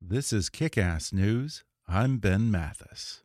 This is Kick Ass News. I'm Ben Mathis.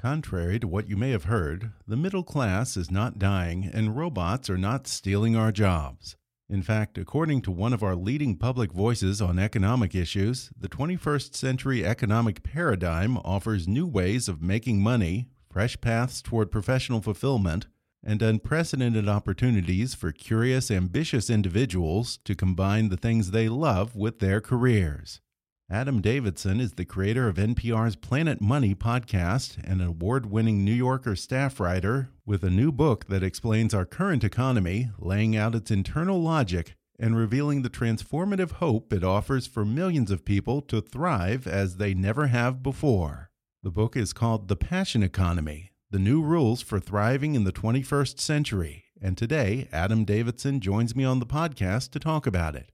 Contrary to what you may have heard, the middle class is not dying and robots are not stealing our jobs. In fact, according to one of our leading public voices on economic issues, the 21st century economic paradigm offers new ways of making money, fresh paths toward professional fulfillment, and unprecedented opportunities for curious, ambitious individuals to combine the things they love with their careers. Adam Davidson is the creator of NPR's Planet Money podcast and an award winning New Yorker staff writer with a new book that explains our current economy, laying out its internal logic, and revealing the transformative hope it offers for millions of people to thrive as they never have before. The book is called The Passion Economy The New Rules for Thriving in the 21st Century. And today, Adam Davidson joins me on the podcast to talk about it.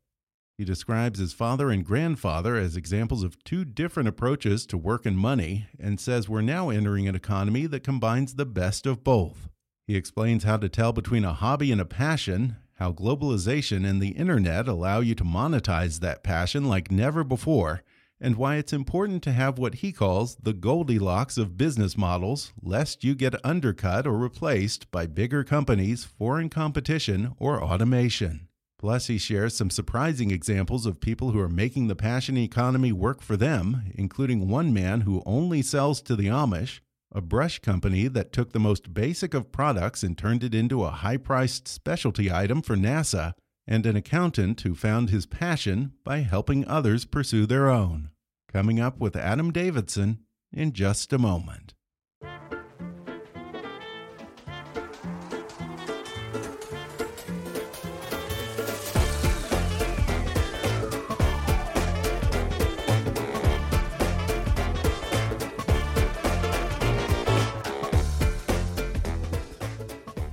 He describes his father and grandfather as examples of two different approaches to work and money and says we're now entering an economy that combines the best of both. He explains how to tell between a hobby and a passion, how globalization and the internet allow you to monetize that passion like never before, and why it's important to have what he calls the Goldilocks of business models, lest you get undercut or replaced by bigger companies, foreign competition, or automation. Plus, he shares some surprising examples of people who are making the passion economy work for them, including one man who only sells to the Amish, a brush company that took the most basic of products and turned it into a high priced specialty item for NASA, and an accountant who found his passion by helping others pursue their own. Coming up with Adam Davidson in just a moment.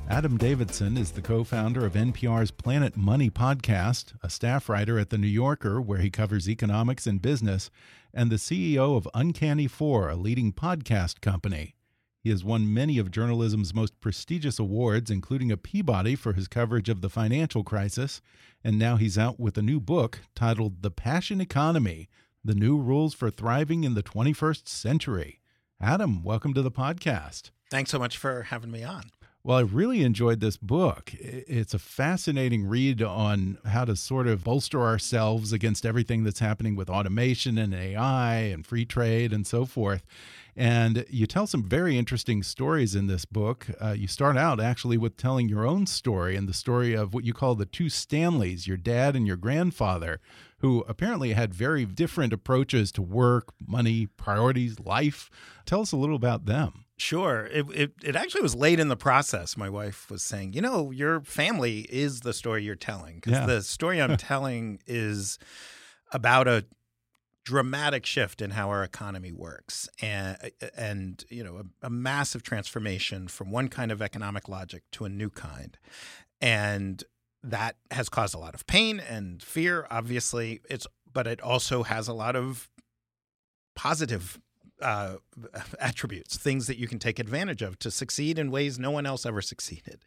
Adam Davidson is the co founder of NPR's Planet Money podcast, a staff writer at The New Yorker, where he covers economics and business, and the CEO of Uncanny Four, a leading podcast company. He has won many of journalism's most prestigious awards, including a Peabody for his coverage of the financial crisis, and now he's out with a new book titled The Passion Economy The New Rules for Thriving in the 21st Century. Adam, welcome to the podcast. Thanks so much for having me on. Well, I really enjoyed this book. It's a fascinating read on how to sort of bolster ourselves against everything that's happening with automation and AI and free trade and so forth. And you tell some very interesting stories in this book. Uh, you start out actually with telling your own story and the story of what you call the two Stanleys, your dad and your grandfather, who apparently had very different approaches to work, money, priorities, life. Tell us a little about them. Sure. It, it, it actually was late in the process. My wife was saying, you know, your family is the story you're telling. Because Yeah. the story I'm telling is about a dramatic shift in how our economy works and, uh, uh, and you know, a, a massive transformation from one kind of economic logic to a new kind. And that has caused a lot of pain and fear, obviously. It's but it also has a lot of positive uh, attributes, things that you can take advantage of to succeed in ways no one else ever succeeded.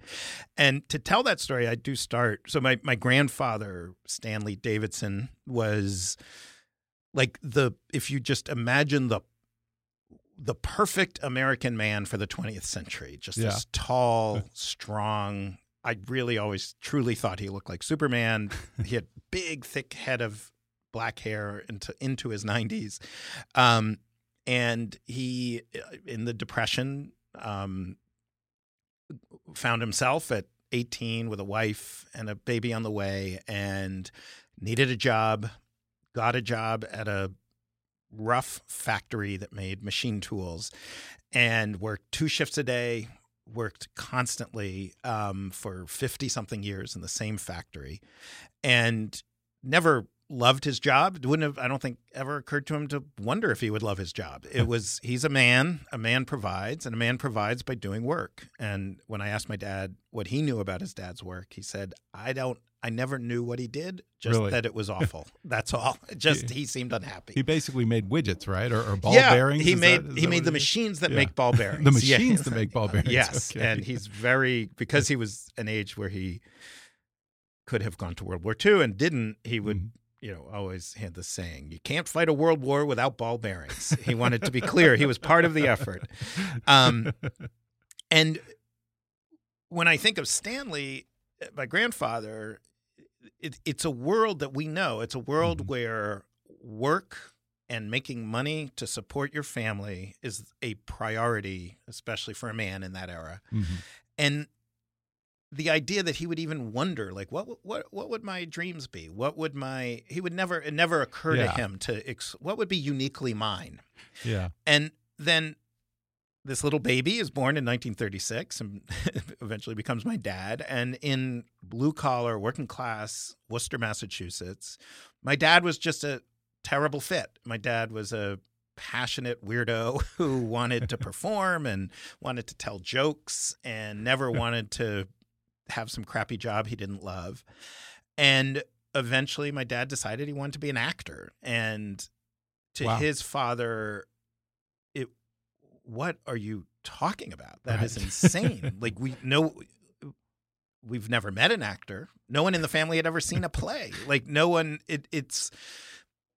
And to tell that story, I do start. So my my grandfather Stanley Davidson was like the if you just imagine the the perfect American man for the 20th century. Just Yeah. this tall, strong. I really always truly thought he looked like Superman. he had big, thick head of black hair into into his 90s, um, and he uh, in the Depression um, found himself at 18 with a wife and a baby on the way, and needed a job. Got a job at a rough factory that made machine tools and worked two shifts a day worked constantly um, for 50 something years in the same factory and never loved his job it wouldn't have i don't think ever occurred to him to wonder if he would love his job it was he's a man a man provides and a man provides by doing work and when i asked my dad what he knew about his dad's work he said i don't i never knew what he did just Really? that it was awful that's all just he seemed unhappy He basically made widgets, right, or, or ball yeah, bearings. He Is made that- he made the machines that Yeah. make ball bearings. The Yeah. machines that make ball bearings, Yes, okay. and he's very because he was an age where he could have gone to World War II and didn't. He would. Mhm. You know, always had the saying, "You can't fight a world war without ball bearings." He wanted to be clear; he was part of the effort. Um, and when I think of Stanley, uh, my grandfather, it, it's a world that we know. It's a world Mhm. where work and making money to support your family is a priority, especially for a man in that era. Mhm. And the idea that he would even wonder, like, what what what would my dreams be? What would my he would never it never occur Yeah. to him to ex, what would be uniquely mine. Yeah. And then this little baby is born in 1936 and eventually becomes my dad. And in blue collar, working class Worcester, Massachusetts, my dad was just a terrible fit. My dad was a passionate weirdo who wanted to perform and wanted to tell jokes and never wanted to have some crappy job he didn't love. And eventually my dad decided he wanted to be an actor. And to Wow. his father, it what are you talking about? That is Right. insane. like we know we've never met an actor. No one in the family had ever seen a play. Like no one it, it's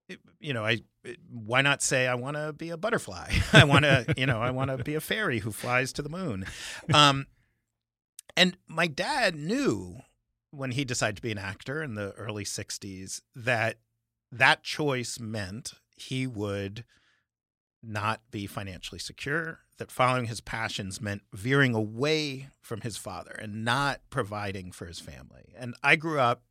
it- you know, I it- why not say I want to be a butterfly? I want to, you know, I want to be a fairy who flies to the moon. Um and my dad knew when he decided to be an actor in the early 60s that that choice meant he would not be financially secure, that following his passions meant veering away from his father and not providing for his family. And I grew up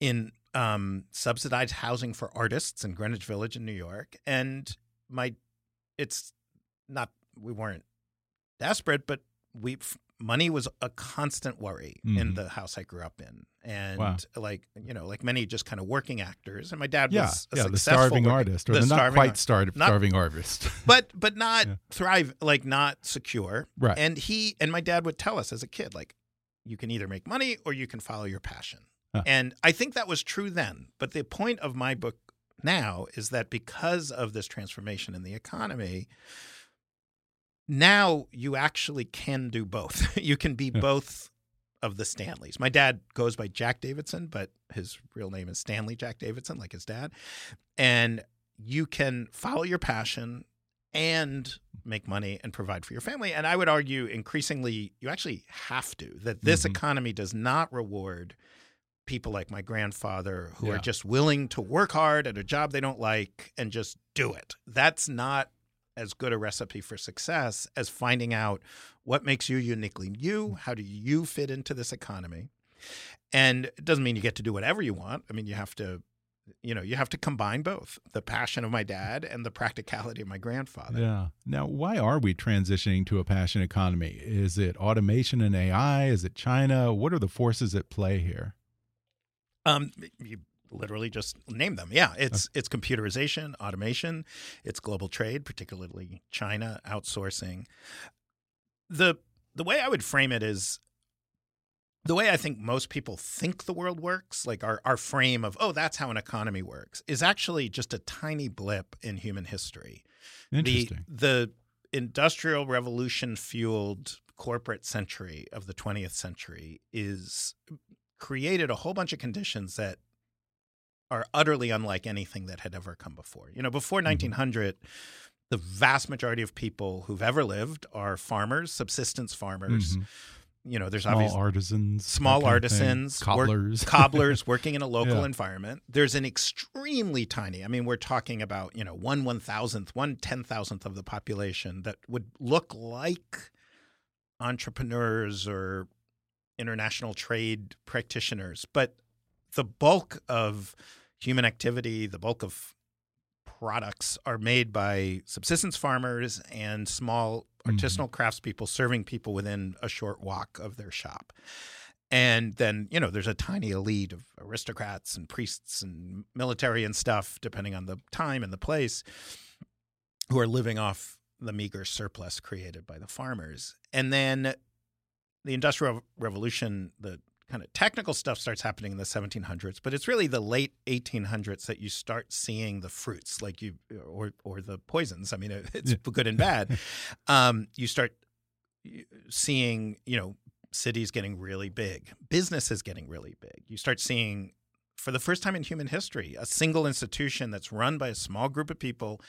in um, subsidized housing for artists in Greenwich Village in New York. And my, it's not, we weren't desperate, but we, money was a constant worry in Mhm. the house I grew up in. And Wow. like, you know, like many just kind of working actors. And my dad Yeah. was a Yeah. The successful starving working- artist, or the the, not quite art- star- not- starving artist. but but not Yeah. thrive like not secure right. and he and my dad would tell us as a kid like you can either make money or you can follow your passion Huh. and i think that was true then but the point of my book now is that because of this transformation in the economy now you actually can do both you can be Yeah. both of the stanleys my dad goes by jack davidson but his real name is stanley jack davidson like his dad and you can follow your passion and make money and provide for your family. And I would argue increasingly you actually have to, that this Mhm. economy does not reward people like my grandfather who are just willing to work hard at a job they don't like and just do it. That's not as good a recipe for success as finding out what makes you uniquely you, how do you fit into this economy. And it doesn't mean you get to do whatever you want. I mean, you have to you know, you have to combine both the passion of my dad and the practicality of my grandfather. Yeah. Now, why are we transitioning to a passion economy? Is it automation and AI? Is it China? What are the forces at play here? Um, you literally just name them. Yeah, it's it's computerization, automation, it's global trade, particularly China outsourcing. The the way I would frame it is the way I think most people think the world works, like our, our frame of, oh, that's how an economy works, is actually just a tiny blip in human history. Interesting. The, the industrial revolution fueled corporate century of the 20th century is created a whole bunch of conditions that are utterly unlike anything that had ever come before. You know, before Mhm. 1900, the vast majority of people who've ever lived are farmers, subsistence farmers. Mhm. You know, there's Small obviously artisans, small kind of thing. artisans, work- cobblers, cobblers working in a local Yeah. environment. There's an extremely tiny. I mean, we're talking about you know one one thousandth, one ten thousandth of the population that would look like entrepreneurs or international trade practitioners, but the bulk of human activity, the bulk of products are made by subsistence farmers and small Mhm. artisanal craftspeople serving people within a short walk of their shop. And then, you know, there's a tiny elite of aristocrats and priests and military and stuff, depending on the time and the place, who are living off the meager surplus created by the farmers. And then the Industrial Revolution, the kind of technical stuff starts happening in the 1700s, but it's really the late 1800s that you start seeing the fruits, like you or or the poisons. I mean, it's good and bad. Um, you start seeing, you know, cities getting really big, businesses getting really big. You start seeing, for the first time in human history, a single institution that's run by a small group of people,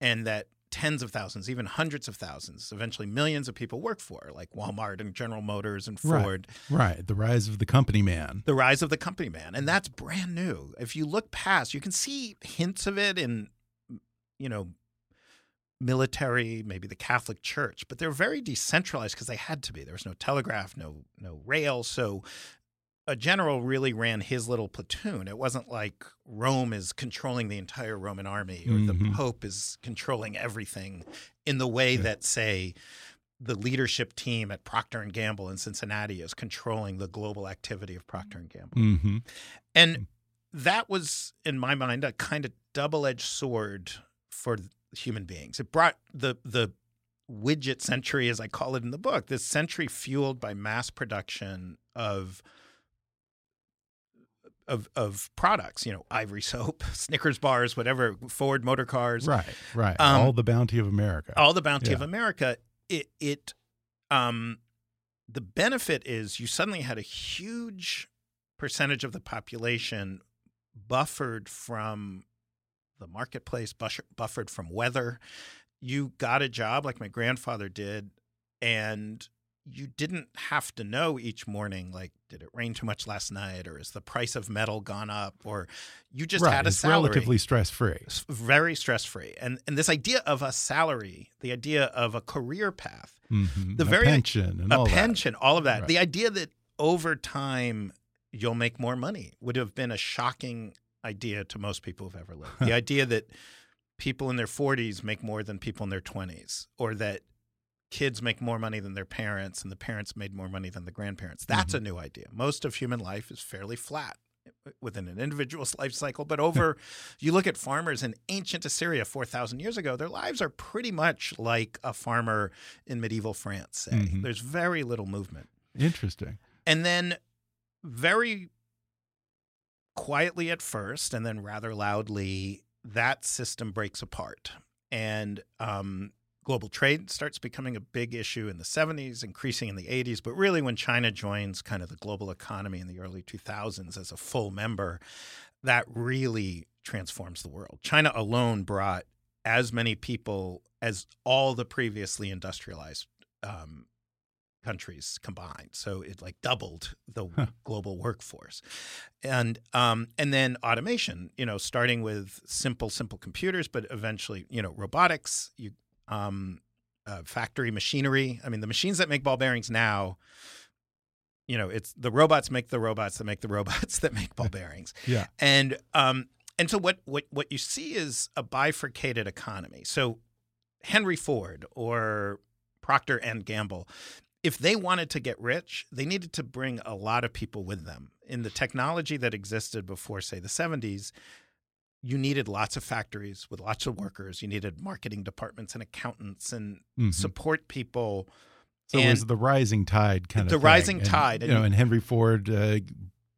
and that tens of thousands, even hundreds of thousands, eventually millions of people work for, like Walmart and General Motors and Right. Ford right? The rise of the company man. the rise of the company man and that's brand new if you look past you can see hints of it in you know military maybe the catholic church but they're very decentralized because they had to be there was no telegraph no no rail so a general really ran his little platoon it wasn't like rome is controlling the entire roman army or the Mhm. pope is controlling everything in the way Yeah. that say the leadership team at Procter and Gamble in Cincinnati is controlling the global activity of Procter and Gamble. hmm And that was in my mind a kind of double-edged sword for human beings. It brought the the widget century as I call it in the book, this century fueled by mass production of of of products, you know, ivory soap, Snickers bars, whatever, Ford motor cars, Right, right. Um, All the bounty of America. all the bounty of America, it it um the benefit is you suddenly had a huge percentage of the population buffered from the marketplace, buffered from weather. You got a job like my grandfather did, and you didn't have to know each morning like did it rain too much last night or is the price of metal gone up or you just right. had a it's salary relatively stress free. very stress free. And and this idea of a salary, the idea of a career path, hmm The a very- pension and a all that. all of that. Right. The idea that over time you'll make more money would have been a shocking idea to most people who've ever lived. the idea that people in their 40s make more than people in their 20s or that kids make more money than their parents and the parents made more money than the grandparents. That's a Mm-hmm. new idea. Most of human life is fairly flat within an individual's life cycle, but over you look at farmers in ancient Assyria 4000 years ago, their lives are pretty much like a farmer in medieval France, say. Mhm. There's very little movement. Interesting. And then very quietly at first and then rather loudly that system breaks apart and um, global trade starts becoming a big issue in the 70s increasing in the 80s but really when china joins kind of the global economy in the early 2000s as a full member that really transforms the world china alone brought as many people as all the previously industrialized um, countries combined. So it like doubled the Huh. global workforce, and um, and then automation. You know, starting with simple simple computers, but eventually you know robotics. You um, uh, factory machinery. I mean, the machines that make ball bearings now. You know, it's the robots make the robots that make the robots that make ball bearings. Yeah. And um, and so what what what you see is a bifurcated economy. So Henry Ford or Procter and Gamble, if they wanted to get rich, they needed to bring a lot of people with them. In the technology that existed before, say, the 70s, you needed lots of factories with lots of workers. You needed marketing departments and accountants and Mhm. support people. So it was the rising tide kind The of thing. rising And, tide, You and know, and Henry Ford uh,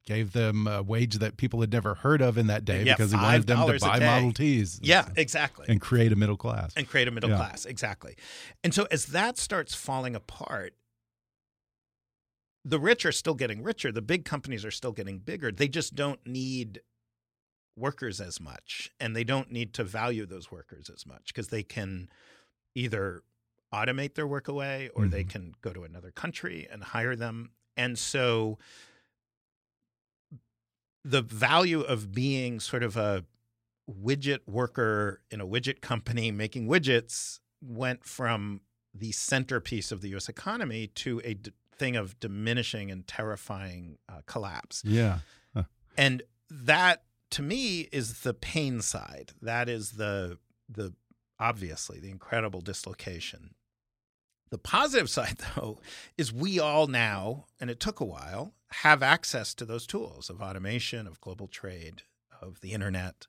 gave them a wage that people had never heard of in that day Yeah, because he wanted them to buy. Model Ts. Yeah, stuff, exactly. And create a middle class. and create a middle Yeah. class exactly and so as that starts falling apart the rich are still getting richer the big companies are still getting bigger they just don't need workers as much and they don't need to value those workers as much because they can either automate their work away or they Mhm. can go to another country and hire them and so the value of being sort of a widget worker in a widget company making widgets went from the centerpiece of the US economy to a d- thing of diminishing and terrifying uh, collapse. Yeah. And that to me is the pain side. That is the the obviously the incredible dislocation. The positive side though is we all now and it took a while have access to those tools of automation, of global trade, of the internet.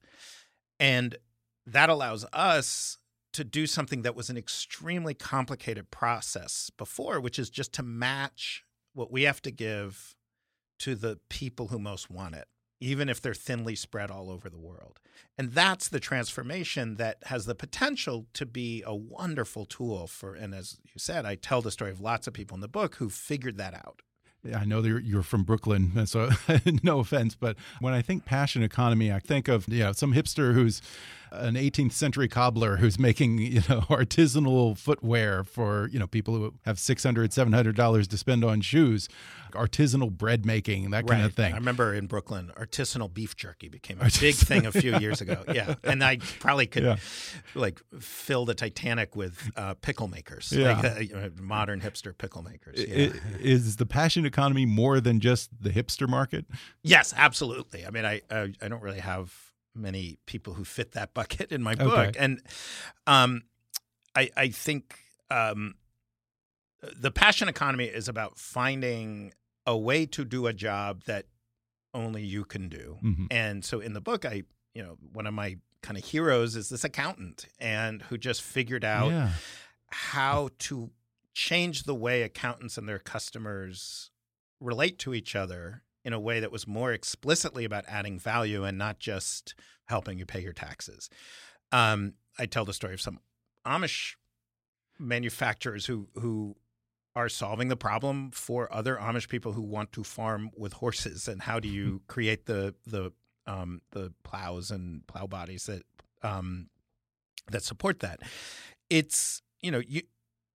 And that allows us to do something that was an extremely complicated process before, which is just to match what we have to give to the people who most want it, even if they're thinly spread all over the world. And that's the transformation that has the potential to be a wonderful tool for, and as you said, I tell the story of lots of people in the book who figured that out. I know that you're, you're from Brooklyn, so no offense, but when I think passion economy, I think of you know some hipster who's an 18th century cobbler who's making you know artisanal footwear for you know people who have 600 700 dollars to spend on shoes artisanal bread making that kind of thing I remember in Brooklyn, artisanal beef jerky became a big thing a few years ago. Yeah, and I probably could Yeah. like fill the Titanic with uh, pickle makers, Yeah. like uh, you know, modern hipster pickle makers. Yeah. is the passion economy more than just the hipster market yes, absolutely. I mean, I, I I don't really have many people who fit that bucket in my book, Okay. and um, I I think um, the passion economy is about finding a way to do a job that only you can do. Mhm. And so in the book, I, you know, one of my kind of heroes is this accountant and who just figured out yeah how to change the way accountants and their customers relate to each other in a way that was more explicitly about adding value and not just helping you pay your taxes. Um, I tell the story of some Amish manufacturers who who are solving the problem for other Amish people who want to farm with horses, and how do you create the the um, the plows and plow bodies that um, that support that? It's you know you.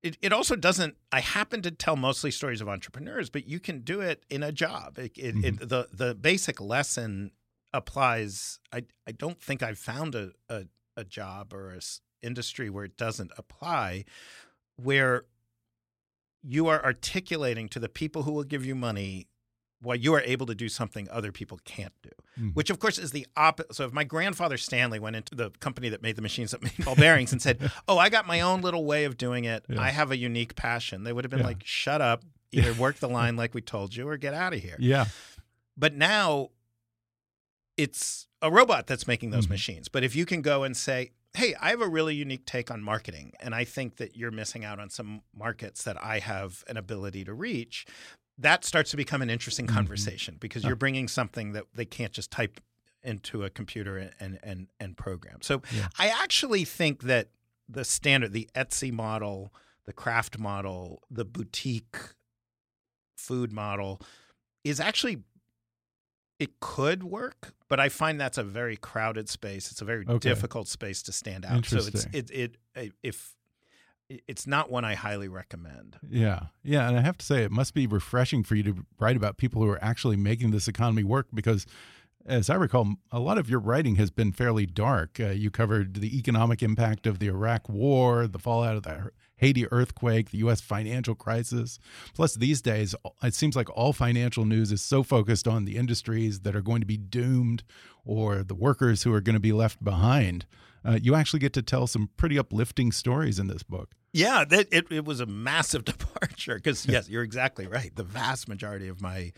It, it also doesn't. I happen to tell mostly stories of entrepreneurs, but you can do it in a job. It, it, it, the the basic lesson applies. I I don't think I've found a a, a job or a s- industry where it doesn't apply, where you are articulating to the people who will give you money why you are able to do something other people can't do, Mhm. which of course is the opposite. So if my grandfather Stanley went into the company that made the machines that made ball bearings and said, "Oh, I got my own little way of doing it. Yeah. I have a unique passion," they would have been Yeah. like, "Shut up." Either work the line like we told you or get out of here. yeah But now it's a robot that's making those Mhm. machines. But if you can go and say, hey, I have a really unique take on marketing, and I think that you're missing out on some markets that I have an ability to reach, that starts to become an interesting Mhm. conversation because you're bringing something that they can't just type into a computer and and and program. So Yeah. I actually think that the standard, the Etsy model, the craft model, the boutique food model is actually it could work, but I find that's a very crowded space. It's a very Okay. difficult space to stand out. So it's it it if it's not one I highly recommend. Yeah. Yeah. And I have to say, it must be refreshing for you to write about people who are actually making this economy work because, as I recall, a lot of your writing has been fairly dark. Uh, you covered the economic impact of the Iraq War, the fallout of the Haiti earthquake, the U.S. financial crisis. Plus, these days, it seems like all financial news is so focused on the industries that are going to be doomed or the workers who are going to be left behind. Uh, you actually get to tell some pretty uplifting stories in this book. Yeah, that it, it was a massive departure because yes, you're exactly right. The vast majority of my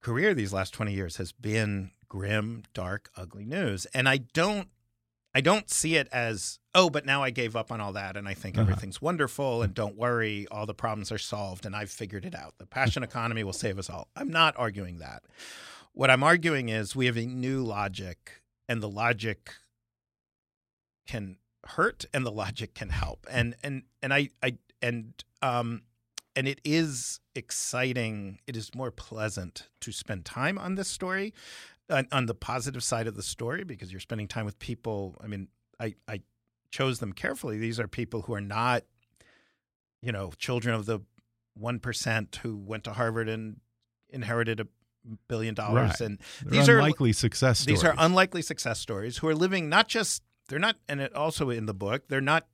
career these last 20 years has been grim, dark, ugly news. And I don't I don't see it as, oh, but now I gave up on all that and I think Uh-huh. everything's wonderful and don't worry, all the problems are solved and I've figured it out. The passion economy will save us all. I'm not arguing that. What I'm arguing is we have a new logic and the logic can hurt and the logic can help. And and and I I and um and it is exciting. It is more pleasant to spend time on this story. On, on the positive side of the story because you're spending time with people. I mean, I I chose them carefully. These are people who are not, you know, children of the one percent who went to Harvard and inherited a billion dollars. Right. And They're these are unlikely success stories. these are unlikely success stories who are living not just they're not, and it also in the book they're not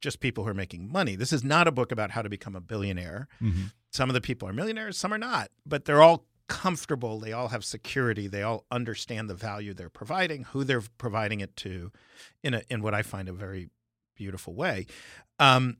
just people who are making money. This is not a book about how to become a billionaire. Mhm. Some of the people are millionaires, some are not, but they're all comfortable. They all have security. They all understand the value they're providing, who they're providing it to, in a in what I find a very beautiful way. Um,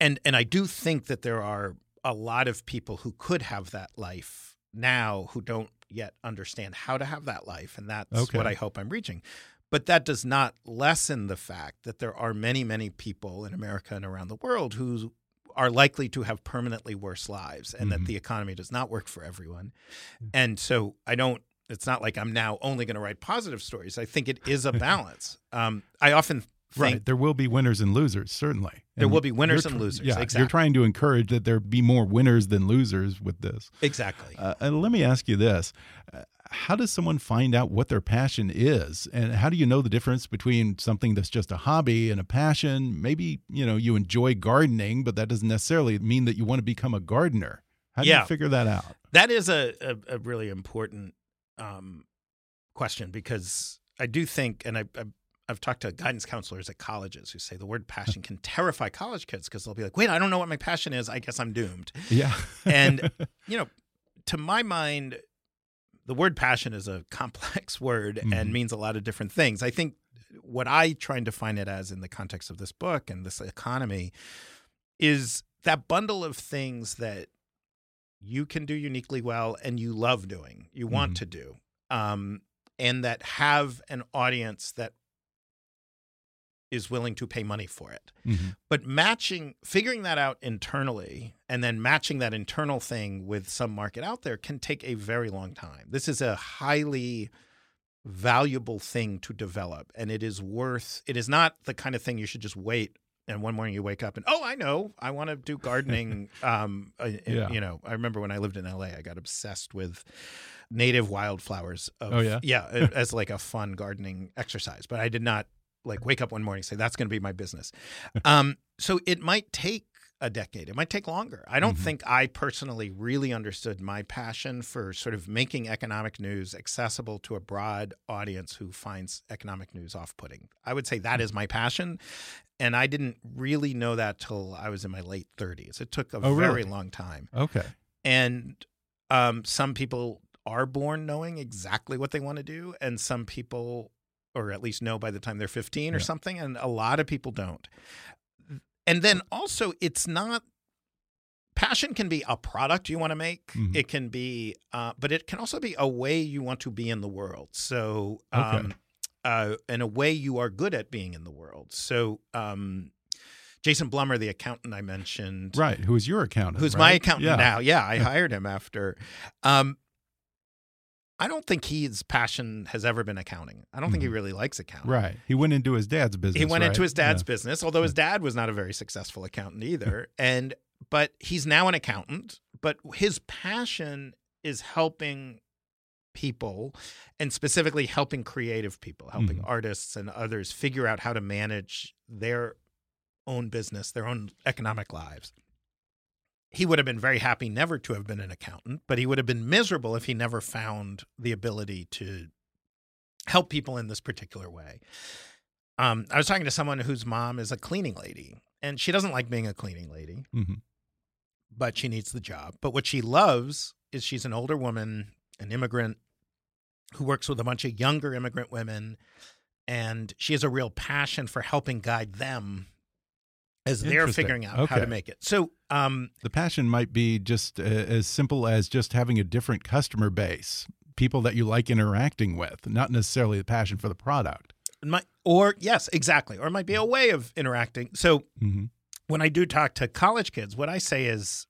and and I do think that there are a lot of people who could have that life now who don't yet understand how to have that life, and that's Okay. what I hope I'm reaching. But that does not lessen the fact that there are many, many people in America and around the world who are likely to have permanently worse lives and Mhm. that the economy does not work for everyone. And so I don't, it's not like I'm now only going to write positive stories. I think it is a balance. um, I often think Right. There will be winners and losers, certainly. There will be winners and losers, Yeah, exactly. you're trying to encourage that there be more winners than losers with this. exactly. Uh, and let me ask you this: uh, How does someone find out what their passion is, and how do you know the difference between something that's just a hobby and a passion? Maybe you know you enjoy gardening, but that doesn't necessarily mean that you want to become a gardener. How do Yeah. you figure that out? That is a, a, a really important um, question because I do think, and I, I've, I've talked to guidance counselors at colleges who say the word passion can terrify college kids because they'll be like, wait, I don't know what my passion is. I guess I'm doomed. Yeah, And, you know, to my mind, the word passion is a complex word Mhm. and means a lot of different things. I think what I try and define it as in the context of this book and this economy is that bundle of things that you can do uniquely well and you love doing, you want Mhm. to do, um, and that have an audience that is willing to pay money for it. Mhm. But matching, figuring that out internally and then matching that internal thing with some market out there can take a very long time. This is a highly valuable thing to develop and it is worth it is not the kind of thing you should just wait and one morning you wake up and oh i know i want to do gardening um uh, Yeah. you know i remember when i lived in la i got obsessed with native wildflowers of, Oh, yeah? yeah as like a fun gardening exercise but i did not like wake up one morning and say that's going to be my business. Um so it might take a decade. It might take longer. I don't Mhm. think i personally really understood my passion for sort of making economic news accessible to a broad audience who finds economic news off-putting. I would say that is my passion and i didn't really know that till i was in my late 30s it took a Oh, very really? long time. Okay. and um, some people are born knowing exactly what they want to do, and some people, or at least know by the time they're 15 or Yeah. something, and a lot of people don't. And then also, it's not. Passion can be a product you want to make. Mhm. It can be, uh, but it can also be a way you want to be in the world. So, um, Okay. uh, and a way you are good at being in the world. So, um, Jason Blumer, the accountant I mentioned, Right. Who is your accountant? who's my accountant Yeah. now. Yeah, I hired him after. Um, I don't think his passion has ever been accounting. I don't think he Mhm. really likes accounting. Right. He went into his dad's business. He went into his dad's Yeah. business, although his dad was not a very successful accountant either. and but he's now an accountant. But his passion is helping people, and specifically helping creative people, helping Mhm. artists and others figure out how to manage their own business, their own economic lives. He would have been very happy never to have been an accountant, but he would have been miserable if he never found the ability to help people in this particular way. Um, I was talking to someone whose mom is a cleaning lady, and she doesn't like being a cleaning lady, Mhm. but she needs the job. But what she loves is she's an older woman, an immigrant who works with a bunch of younger immigrant women, and she has a real passion for helping guide them as they're figuring out how to make it. So, um, The passion might be just uh, as simple as just having a different customer base, people that you like interacting with, not necessarily the passion for the product. my, or yes, exactly, or it might be a way of interacting. So, hmm when I do talk to college kids, what I say is,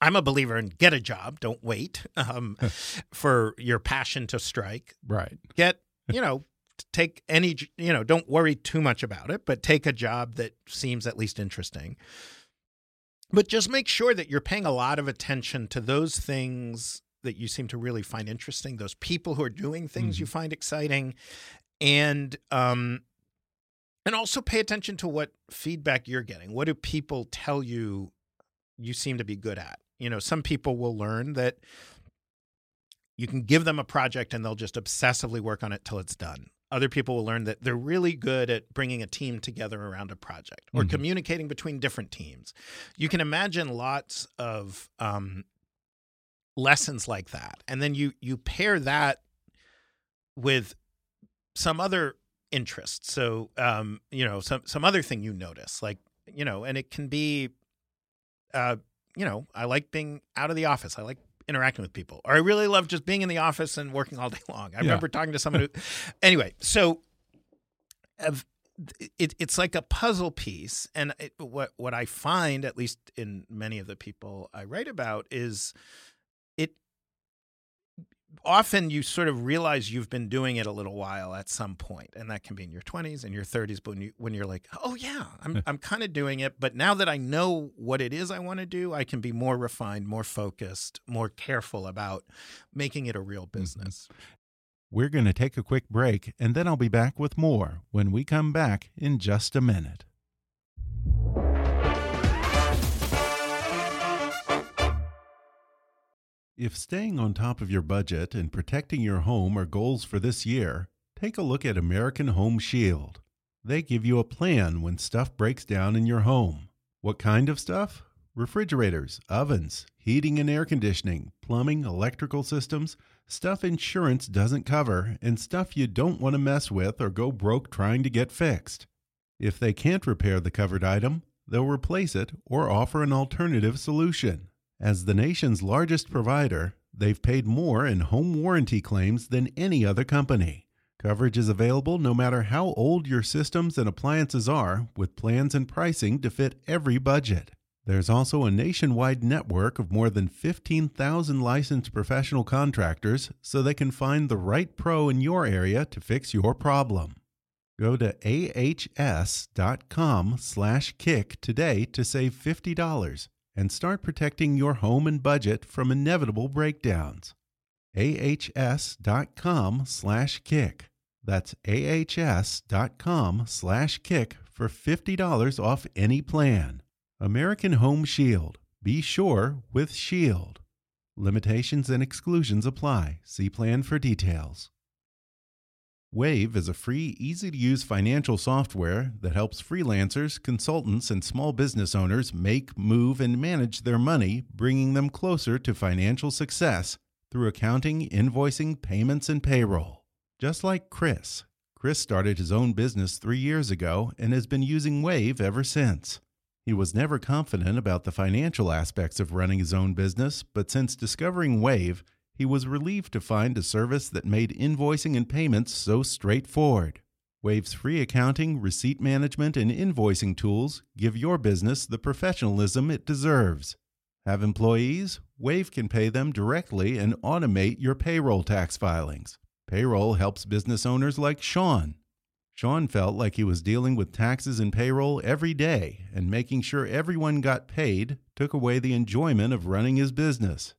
I'm a believer in get a job, don't wait um, for your passion to strike. Right. Get, you know, take any, you know, don't worry too much about it, but take a job that seems at least interesting. But just make sure that you're paying a lot of attention to those things that you seem to really find interesting, those people who are doing things mm-hmm. you find exciting, and um, and also pay attention to what feedback you're getting. What do people tell you you seem to be good at? You know, some people will learn that you can give them a project and they'll just obsessively work on it till it's done. Other people will learn that they're really good at bringing a team together around a project or mm-hmm. communicating between different teams. You can imagine lots of um, lessons like that, and then you you pair that with some other interest. So, um, you know, some some other thing you notice, like you know, and it can be, uh, you know, I like being out of the office. I like interacting with people, or I really love just being in the office and working all day long. I yeah. remember talking to someone who, anyway. So, it, it's like a puzzle piece, and it, what what I find, at least in many of the people I write about, is often you sort of realize you've been doing it a little while at some point, and that can be in your 20s and your 30s. But when you when you're like, oh yeah, I'm I'm kind of doing it, but now that I know what it is I want to do, I can be more refined, more focused, more careful about making it a real mm-hmm. business. We're going to take a quick break, and then I'll be back with more when we come back in just a minute. If staying on top of your budget and protecting your home are goals for this year, take a look at American Home Shield. They give you a plan when stuff breaks down in your home. What kind of stuff? Refrigerators, ovens, heating and air conditioning, plumbing, electrical systems, stuff insurance doesn't cover, and stuff you don't want to mess with or go broke trying to get fixed. If they can't repair the covered item, they'll replace it or offer an alternative solution. As the nation's largest provider, they've paid more in home warranty claims than any other company. Coverage is available no matter how old your systems and appliances are, with plans and pricing to fit every budget. There's also a nationwide network of more than 15,000 licensed professional contractors so they can find the right pro in your area to fix your problem. Go to ahs.com/kick today to save $50 and start protecting your home and budget from inevitable breakdowns. ahs.com/kick. That's ahs.com/kick for $50 off any plan. American Home Shield. Be sure with Shield. Limitations and exclusions apply. See plan for details. Wave is a free, easy to use financial software that helps freelancers, consultants, and small business owners make, move, and manage their money, bringing them closer to financial success through accounting, invoicing, payments, and payroll. Just like Chris. Chris started his own business three years ago and has been using Wave ever since. He was never confident about the financial aspects of running his own business, but since discovering Wave, he was relieved to find a service that made invoicing and payments so straightforward. Wave's free accounting, receipt management, and invoicing tools give your business the professionalism it deserves. Have employees? Wave can pay them directly and automate your payroll tax filings. Payroll helps business owners like Sean. Sean felt like he was dealing with taxes and payroll every day, and making sure everyone got paid took away the enjoyment of running his business.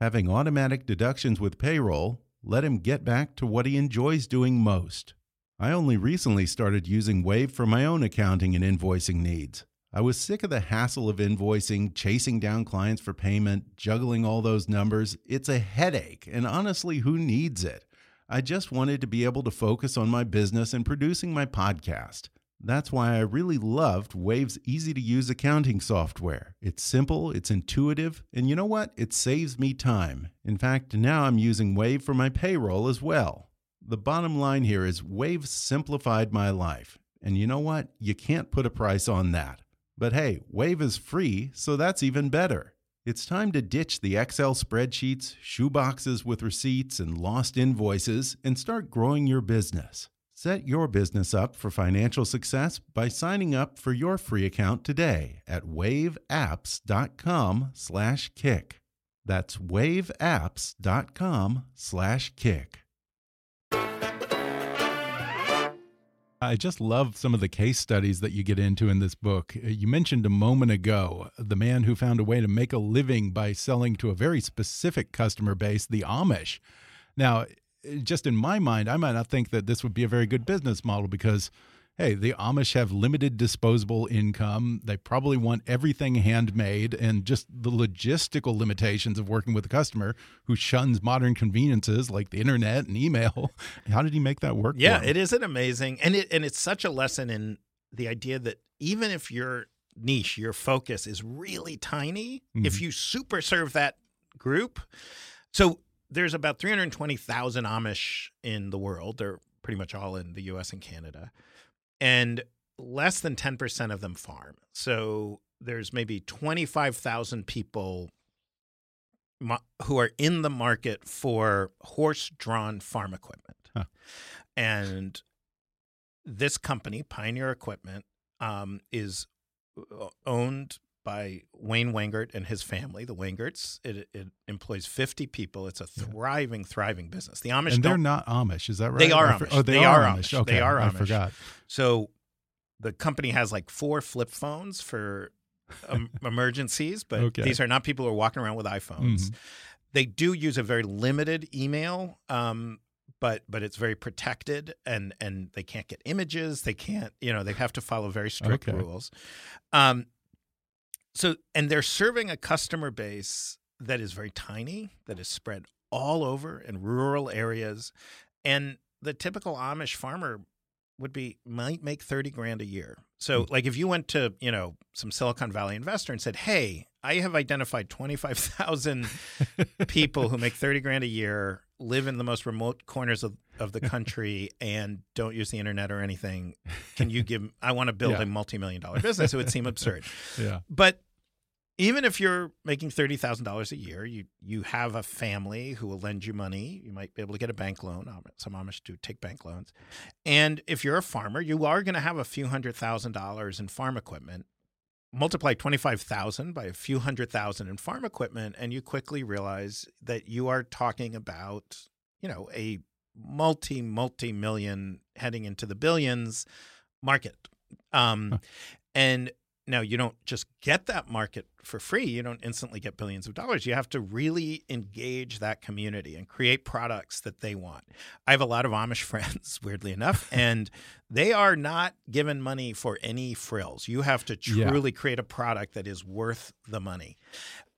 Having automatic deductions with payroll let him get back to what he enjoys doing most. I only recently started using Wave for my own accounting and invoicing needs. I was sick of the hassle of invoicing, chasing down clients for payment, juggling all those numbers. It's a headache, and honestly, who needs it? I just wanted to be able to focus on my business and producing my podcast. That's why I really loved Wave's easy to use accounting software. It's simple, it's intuitive, and you know what? It saves me time. In fact, now I'm using Wave for my payroll as well. The bottom line here is Wave simplified my life. And you know what? You can't put a price on that. But hey, Wave is free, so that's even better. It's time to ditch the Excel spreadsheets, shoeboxes with receipts, and lost invoices and start growing your business. Set your business up for financial success by signing up for your free account today at waveapps.com/kick. That's waveapps.com/kick. I just love some of the case studies that you get into in this book. You mentioned a moment ago the man who found a way to make a living by selling to a very specific customer base, the Amish. Now, just in my mind, I might not think that this would be a very good business model because hey, the Amish have limited disposable income. They probably want everything handmade, and just the logistical limitations of working with a customer who shuns modern conveniences like the internet and email. How did he make that work? Yeah, it isn't amazing, and it and it's such a lesson in the idea that even if your niche, your focus is really tiny, mm -hmm. if mm-hmm. you super serve that group, so there's about 320,000 Amish in the world. They're pretty much all in the US and Canada and less than 10% of them farm. So there's maybe 25,000 people who are in the market for horse drawn farm equipment. Huh. And this company, Pioneer Equipment, um, is uh, owned by Wayne Wengerd and his family, the Wengerds. It, it employs 50 people. It's a thriving, yeah. thriving business. The Amish and they're not Amish, is that right? They are Amish. Oh, they, they are, are Amish. Amish. Okay, they are Amish. I forgot. So the company has like four flip phones for um, emergencies, but okay. these are not people who are walking around with iPhones. Mm -hmm. They do use a very limited email. Um, but but it's very protected and and they can't get images they can't you know they have to follow very strict okay. rules um, so and they're serving a customer base that is very tiny that is spread all over in rural areas. And the typical amish farmer would be might make 30 grand a year. So mm. like if you went to you know some silicon valley investor and said hey i have identified 25000 people who make 30 grand a year live in the most remote corners of, of the country and don't use the internet or anything can you give i want to build yeah. a multi-million dollar business? It would seem absurd. Yeah. But even if you're making thirty thousand dollars a year, you you have a family who will lend you money. You might be able to get a bank loan. Some Amish do take bank loans, and if you're a farmer, you are going to have a few hundred thousand dollars in farm equipment. Multiply twenty five thousand by a few hundred thousand in farm equipment, and you quickly realize that you are talking about you know a multi multi million heading into the billions market. Um, huh. And now, you don't just get that market for free. You don't instantly get billions of dollars. You have to really engage that community and create products that they want. I have a lot of Amish friends, weirdly enough, and they are not given money for any frills. You have to truly yeah. create a product that is worth the money.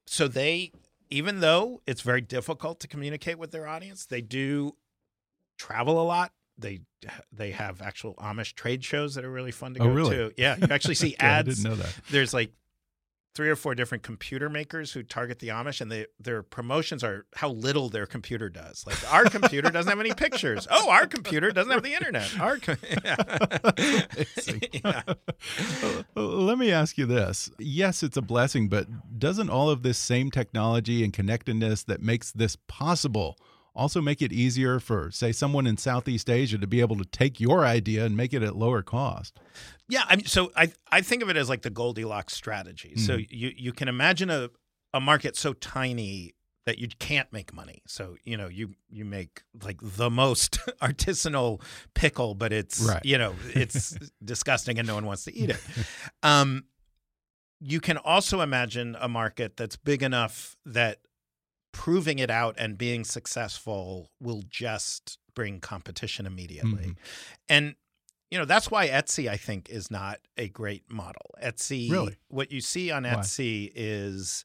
So they, even though it's very difficult to communicate with their audience, they do travel a lot they they have actual Amish trade shows that are really fun to oh, go really? to. Yeah, you actually see ads. I didn't know that. There's like three or four different computer makers who target the Amish, and they, their promotions are how little their computer does. Like our computer doesn't have any pictures. Oh, our computer doesn't have the internet. Our yeah. Uh, uh, let me ask you this: Yes, it's a blessing, but doesn't all of this same technology and connectedness that makes this possible? Also make it easier for, say, someone in Southeast Asia to be able to take your idea and make it at lower cost? Yeah, I mean, so I I think of it as like the Goldilocks strategy. Mm. So mm-hmm. you you can imagine a a market so tiny that you can't make money. So you know you you make like the most artisanal pickle, but it's right. you know it's disgusting and no one wants to eat it. Um, you can also imagine a market that's big enough that proving it out and being successful will just bring competition immediately. Mm-hmm. And you know, that's why Etsy I think is not a great model. Etsy really? what you see on Etsy why? is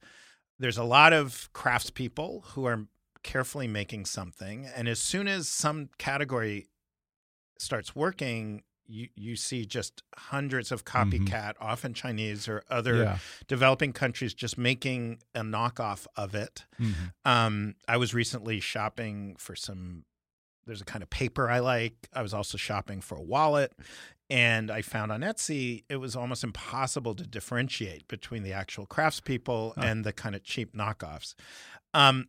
there's a lot of craftspeople who are carefully making something and as soon as some category starts working you you see just hundreds of mm-hmm. copycat, mm-hmm. often Chinese or other yeah. developing countries, just making a knockoff of it. Mm-hmm. Um, I was recently shopping for some. There's a kind of paper I like. I was also shopping for a wallet, and I found on Etsy it was almost impossible to differentiate between the actual craftspeople and the kind of cheap knockoffs. Um,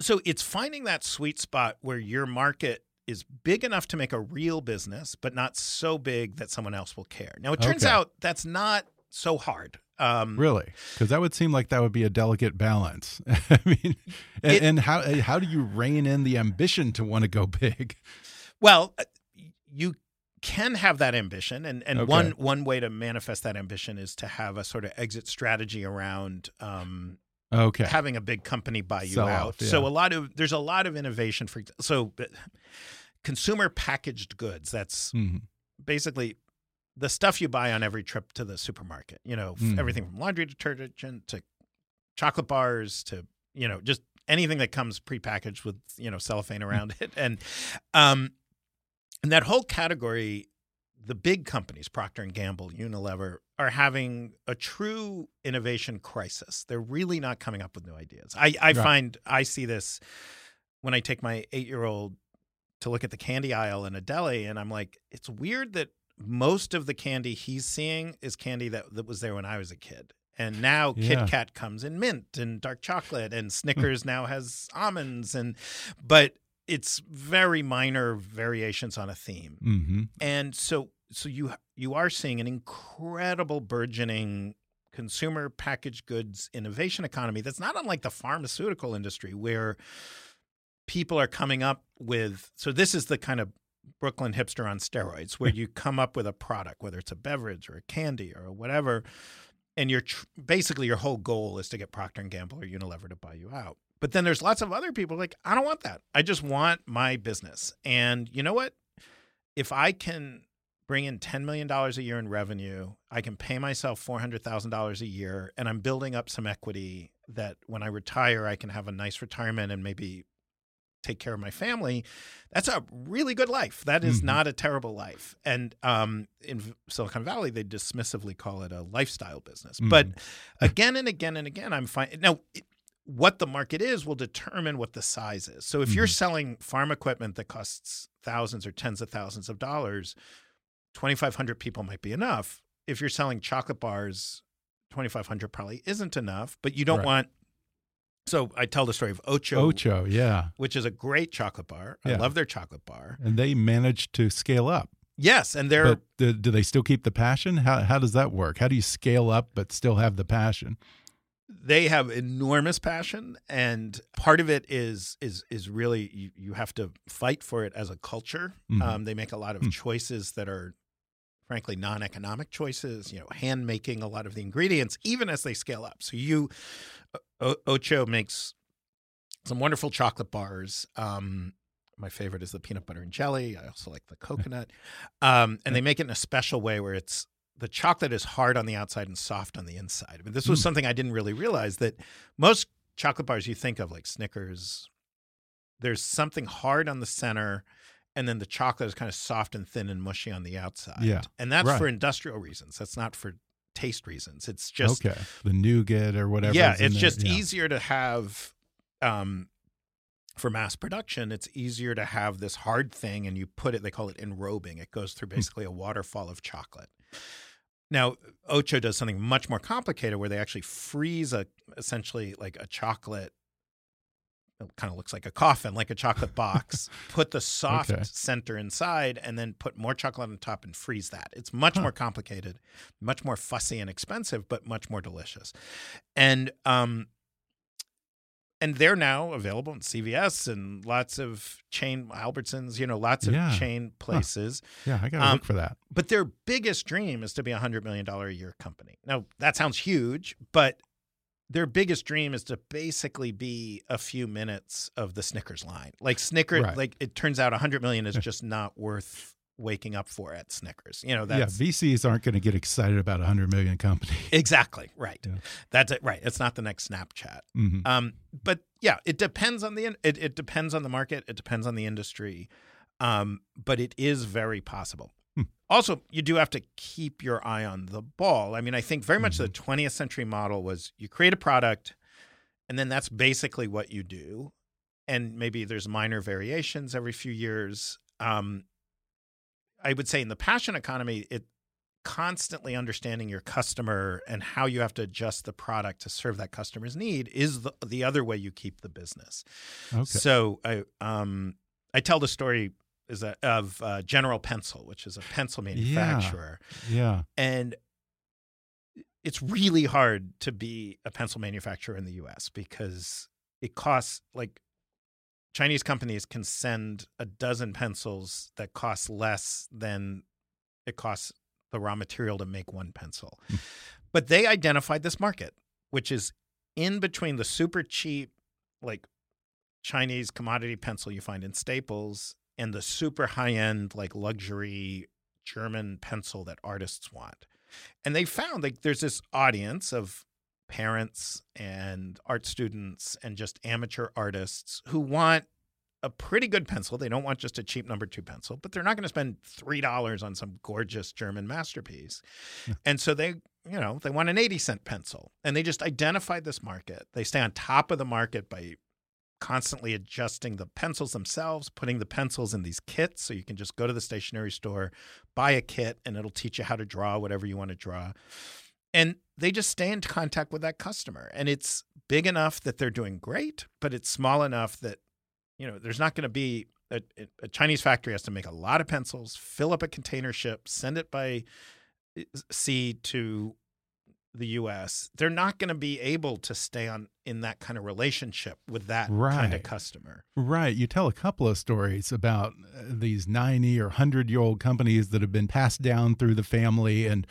so it's finding that sweet spot where your market is big enough to make a real business, but not so big that someone else will care. Now, it turns okay. out that's not so hard. Um, really? Because that would seem like that would be a delicate balance. I mean, and, it, and, how how do you rein in the ambition to want to go big? Well, uh, you can have that ambition, and and Okay. one one way to manifest that ambition is to have a sort of exit strategy around. Um, Okay. having a big company buy you Sell out. off, yeah. So a lot of there's a lot of innovation for so consumer packaged goods. That's Mhm. basically the stuff you buy on every trip to the supermarket. You know, f- Mm. everything from laundry detergent to chocolate bars to you know just anything that comes prepackaged with you know cellophane around it, and um, and that whole category. The big companies, Procter and Gamble, Unilever, are having a true innovation crisis. They're really not coming up with new ideas. I, I Right. find I see this when I take my eight-year-old to look at the candy aisle in a deli, and I'm like, it's weird that most of the candy he's seeing is candy that, that was there when I was a kid. And now Yeah. Kit Kat comes in mint and dark chocolate, and Snickers now has almonds, and but it's very minor variations on a theme hmm and so so you you are seeing an incredible burgeoning consumer packaged goods innovation economy that's not unlike the pharmaceutical industry where people are coming up with so this is the kind of Brooklyn hipster on steroids where you come up with a product whether it's a beverage or a candy or whatever and you're tr- basically your whole goal is to get Procter and Gamble or Unilever to buy you out. But then there's lots of other people like I don't want that. I just want my business. And you know what? If I can bring in $10 million a year in revenue, I can pay myself $400,000 a year and I'm building up some equity that when I retire I can have a nice retirement and maybe take care of my family. That's a really good life. That is Mhm. not a terrible life. And um, in Silicon Valley, they dismissively call it a lifestyle business. But again and again and again, I'm fine. Now, it, what the market is will determine what the size is. So if you're Mhm. selling farm equipment that costs thousands or tens of thousands of dollars, 2,500 people might be enough. If you're selling chocolate bars, 2,500 probably isn't enough, but you don't Right. want. So I tell the story of Ocho, Ocho, yeah. which is a great chocolate bar. I love their chocolate bar. And they managed to scale up. Yes, and they're But do, do they still keep the passion? How how does that work? How do you scale up but still have the passion? they have enormous passion and part of it is is is really you, you have to fight for it as a culture Mhm. um, they make a lot of Hmm. choices that are frankly non-economic choices you know hand making a lot of the ingredients even as they scale up. So you o- ocho makes some wonderful chocolate bars. Um, my favorite is the peanut butter and jelly. I also like the coconut. Um, and they make it in a special way where it's the chocolate is hard on the outside and soft on the inside. I mean, this was Mm. something I didn't really realize that most chocolate bars you think of, like Snickers, there's something hard on the center, and then the chocolate is kind of soft and thin and mushy on the outside. Yeah, and that's right. for industrial reasons. That's not for taste reasons. It's just okay. The nougat or whatever. yeah, it's just Yeah. easier to have um for mass production, it's easier to have this hard thing and you put it they call it enrobing. It goes Hmm. through basically a waterfall of chocolate. Now, Ocho does something much more complicated where they actually freeze a essentially like a chocolate kind of looks like a coffin, like a chocolate box. put the soft Okay. center inside, and then put more chocolate on top and freeze that. It's much Huh. more complicated, much more fussy and expensive, but much more delicious. And um, and they're now available in CVS and lots of chain Albertsons, you know, lots of Yeah. chain places. Yeah, I got to um, look for that. But their biggest dream is to be a hundred million dollar a year company. Now that sounds huge, but their biggest dream is to basically be a few minutes of the Snickers line. Like Snickers, Right. like it turns out a hundred million is just not worth waking up for at Snickers. You know, Yeah, VCs aren't going to get excited about a hundred million company. exactly right. Yeah. That's it. Right. It's not the next Snapchat. hmm Um, but yeah, it depends on the it, it depends on the market. It depends on the industry. Um, but it is very possible. Also, you do have to keep your eye on the ball. I mean, I think very much the Mm-hmm. 20th century model was you create a product, and then that's basically what you do, and maybe there's minor variations every few years. Um, I would say in the passion economy, it constantly understanding your customer and how you have to adjust the product to serve that customer's need is the, the other way you keep the business. Okay. So I um I tell the story is that of uh, General Pencil, which is a pencil manufacturer, Yeah. yeah. and it's really hard to be a pencil manufacturer in the U.S. because it costs like Chinese companies can send a dozen pencils that cost less than it costs the raw material to make one pencil. but they identified this market, which is in between the super cheap, like Chinese commodity pencil you find in Staples and the super high end, like luxury German pencil that artists want. And they found like there's this audience of parents and art students and just amateur artists who want a pretty good pencil. They don't want just a cheap number two pencil, but they're not going to spend three dollars on some gorgeous German masterpiece. Hmm. and so they, you know, they want an 80 cent pencil. And they just identified this market. They stay on top of the market by constantly adjusting the pencils themselves, putting the pencils in these kits. So you can just go to the stationery store, buy a kit, and it'll teach you how to draw whatever you want to draw. And they just stay in contact with that customer. And it's big enough that they're doing great, but it's small enough that you know, there's not going to be a, a, Chinese factory has to make a lot of pencils, fill up a container ship, send it by eh, sea to the U.S. They're not going to be able to stay on in that kind of relationship with that right. kind of customer. Right. You tell a couple of stories about uh, these 90 or 100 year old companies that have been passed down through the family and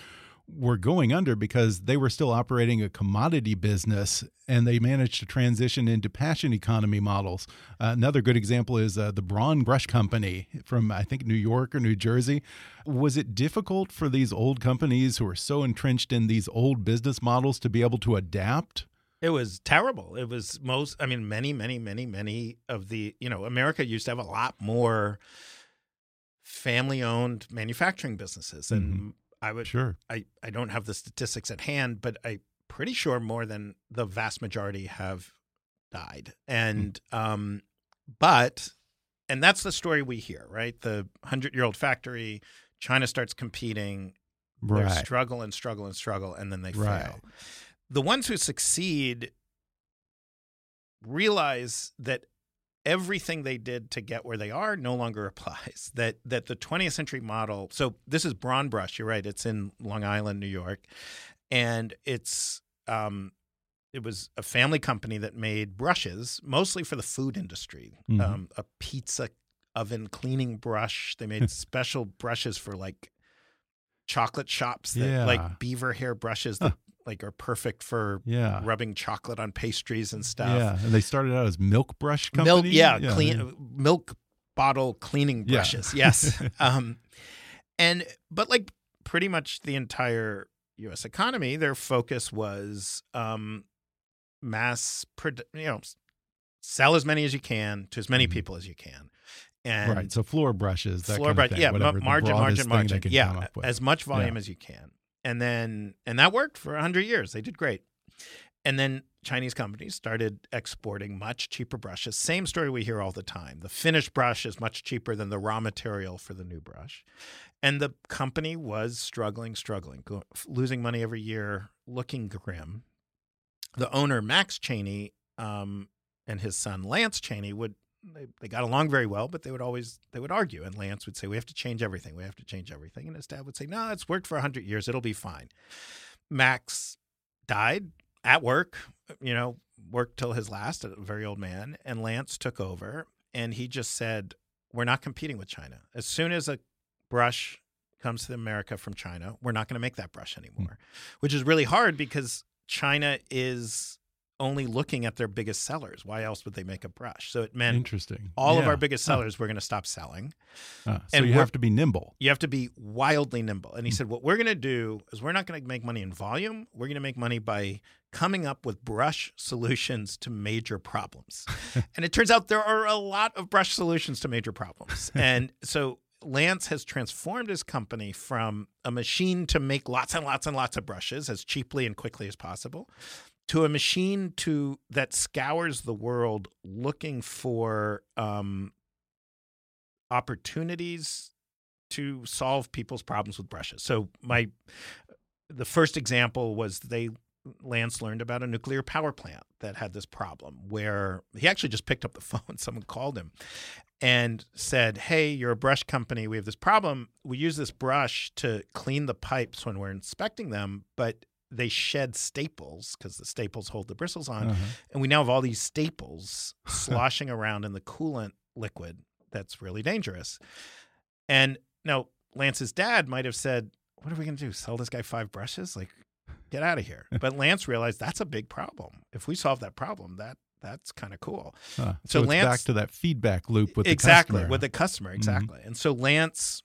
were going under because they were still operating a commodity business and they managed to transition into passion economy models. Uh, another good example is uh, the Braun Brush Company from, I think, New York or New Jersey. Was it difficult for these old companies who are so entrenched in these old business models to be able to adapt? It was terrible. It was most, I mean, many, many, many, many of the, you know, America used to have a lot more family owned manufacturing businesses. And mm -hmm I would sure. I, I don't have the statistics at hand, but I'm pretty sure more than the vast majority have died. Hmm. And mm. um but and that's the story we hear, right? The hundred year old factory, China starts competing, right. they struggle and struggle and struggle, and then they right. fail. The ones who succeed realize that everything they did to get where they are no longer applies. That that the 20th century model. So this is Braun Brush. You're right. It's in Long Island, New York, and it's um, it was a family company that made brushes mostly for the food industry. Mm-hmm. Um, a pizza oven cleaning brush. They made special brushes for like chocolate shops that yeah. like beaver hair brushes that like are perfect for yeah. rubbing chocolate on pastries and stuff. Yeah, and they started out as milk brush company. Milk, yeah, yeah. clean milk bottle cleaning brushes. Yeah. Yes, um, and but like pretty much the entire U.S. economy, their focus was um, mass, you know, sell as many as you can to as many mm-hmm. people as you can. And right, so floor brushes, that floor brush, yeah, whatever, margin, margin, margin, yeah, as much volume as you can and then and that worked for 100 years. They did great. And then chinese companies started exporting much cheaper brushes. Same story we hear all the time. The finished brush is much cheaper than the raw material for the new brush. And the company was struggling struggling losing money every year looking grim. The owner max cheney um, and his son lance cheney would they, they got along very well, but they would always they would argue. And Lance would say, "We have to change everything. We have to change everything." And his dad would say, "No, it's worked for hundred years. It'll be fine." Max died at work. You know, worked till his last, a very old man. And Lance took over, and he just said, "We're not competing with China. As soon as a brush comes to America from China, we're not going to make that brush anymore," mm. which is really hard because China is only looking at their biggest sellers. Why else would they make a brush? So it meant interesting. All yeah. of our biggest sellers huh. we're going to stop selling. Uh, so and you have to be nimble. You have to be wildly nimble. And he mm. said, what we're going to do is we're not going to make money in volume. We're going to make money by coming up with brush solutions to major problems. and it turns out there are a lot of brush solutions to major problems. and so Lance has transformed his company from a machine to make lots and lots and lots of brushes as cheaply and quickly as possible to a machine to that scours the world looking for um, opportunities to solve people's problems with brushes. So my the first example was they Lance learned about a nuclear power plant that had this problem where he actually just picked up the phone. Someone called him and said, Hey, you're a brush company. We have this problem. We use this brush to clean the pipes when we're inspecting them, but they shed staples because the staples hold the bristles on, uh-huh. and we now have all these staples sloshing around in the coolant liquid that's really dangerous. And now Lance's dad might have said, "What are we going to do? Sell this guy five brushes? Like, get out of here." but Lance realized that's a big problem. If we solve that problem, that that's kind of cool. Huh. So So, Lance- back to that feedback loop with exactly the customer. with the customer exactly and so lance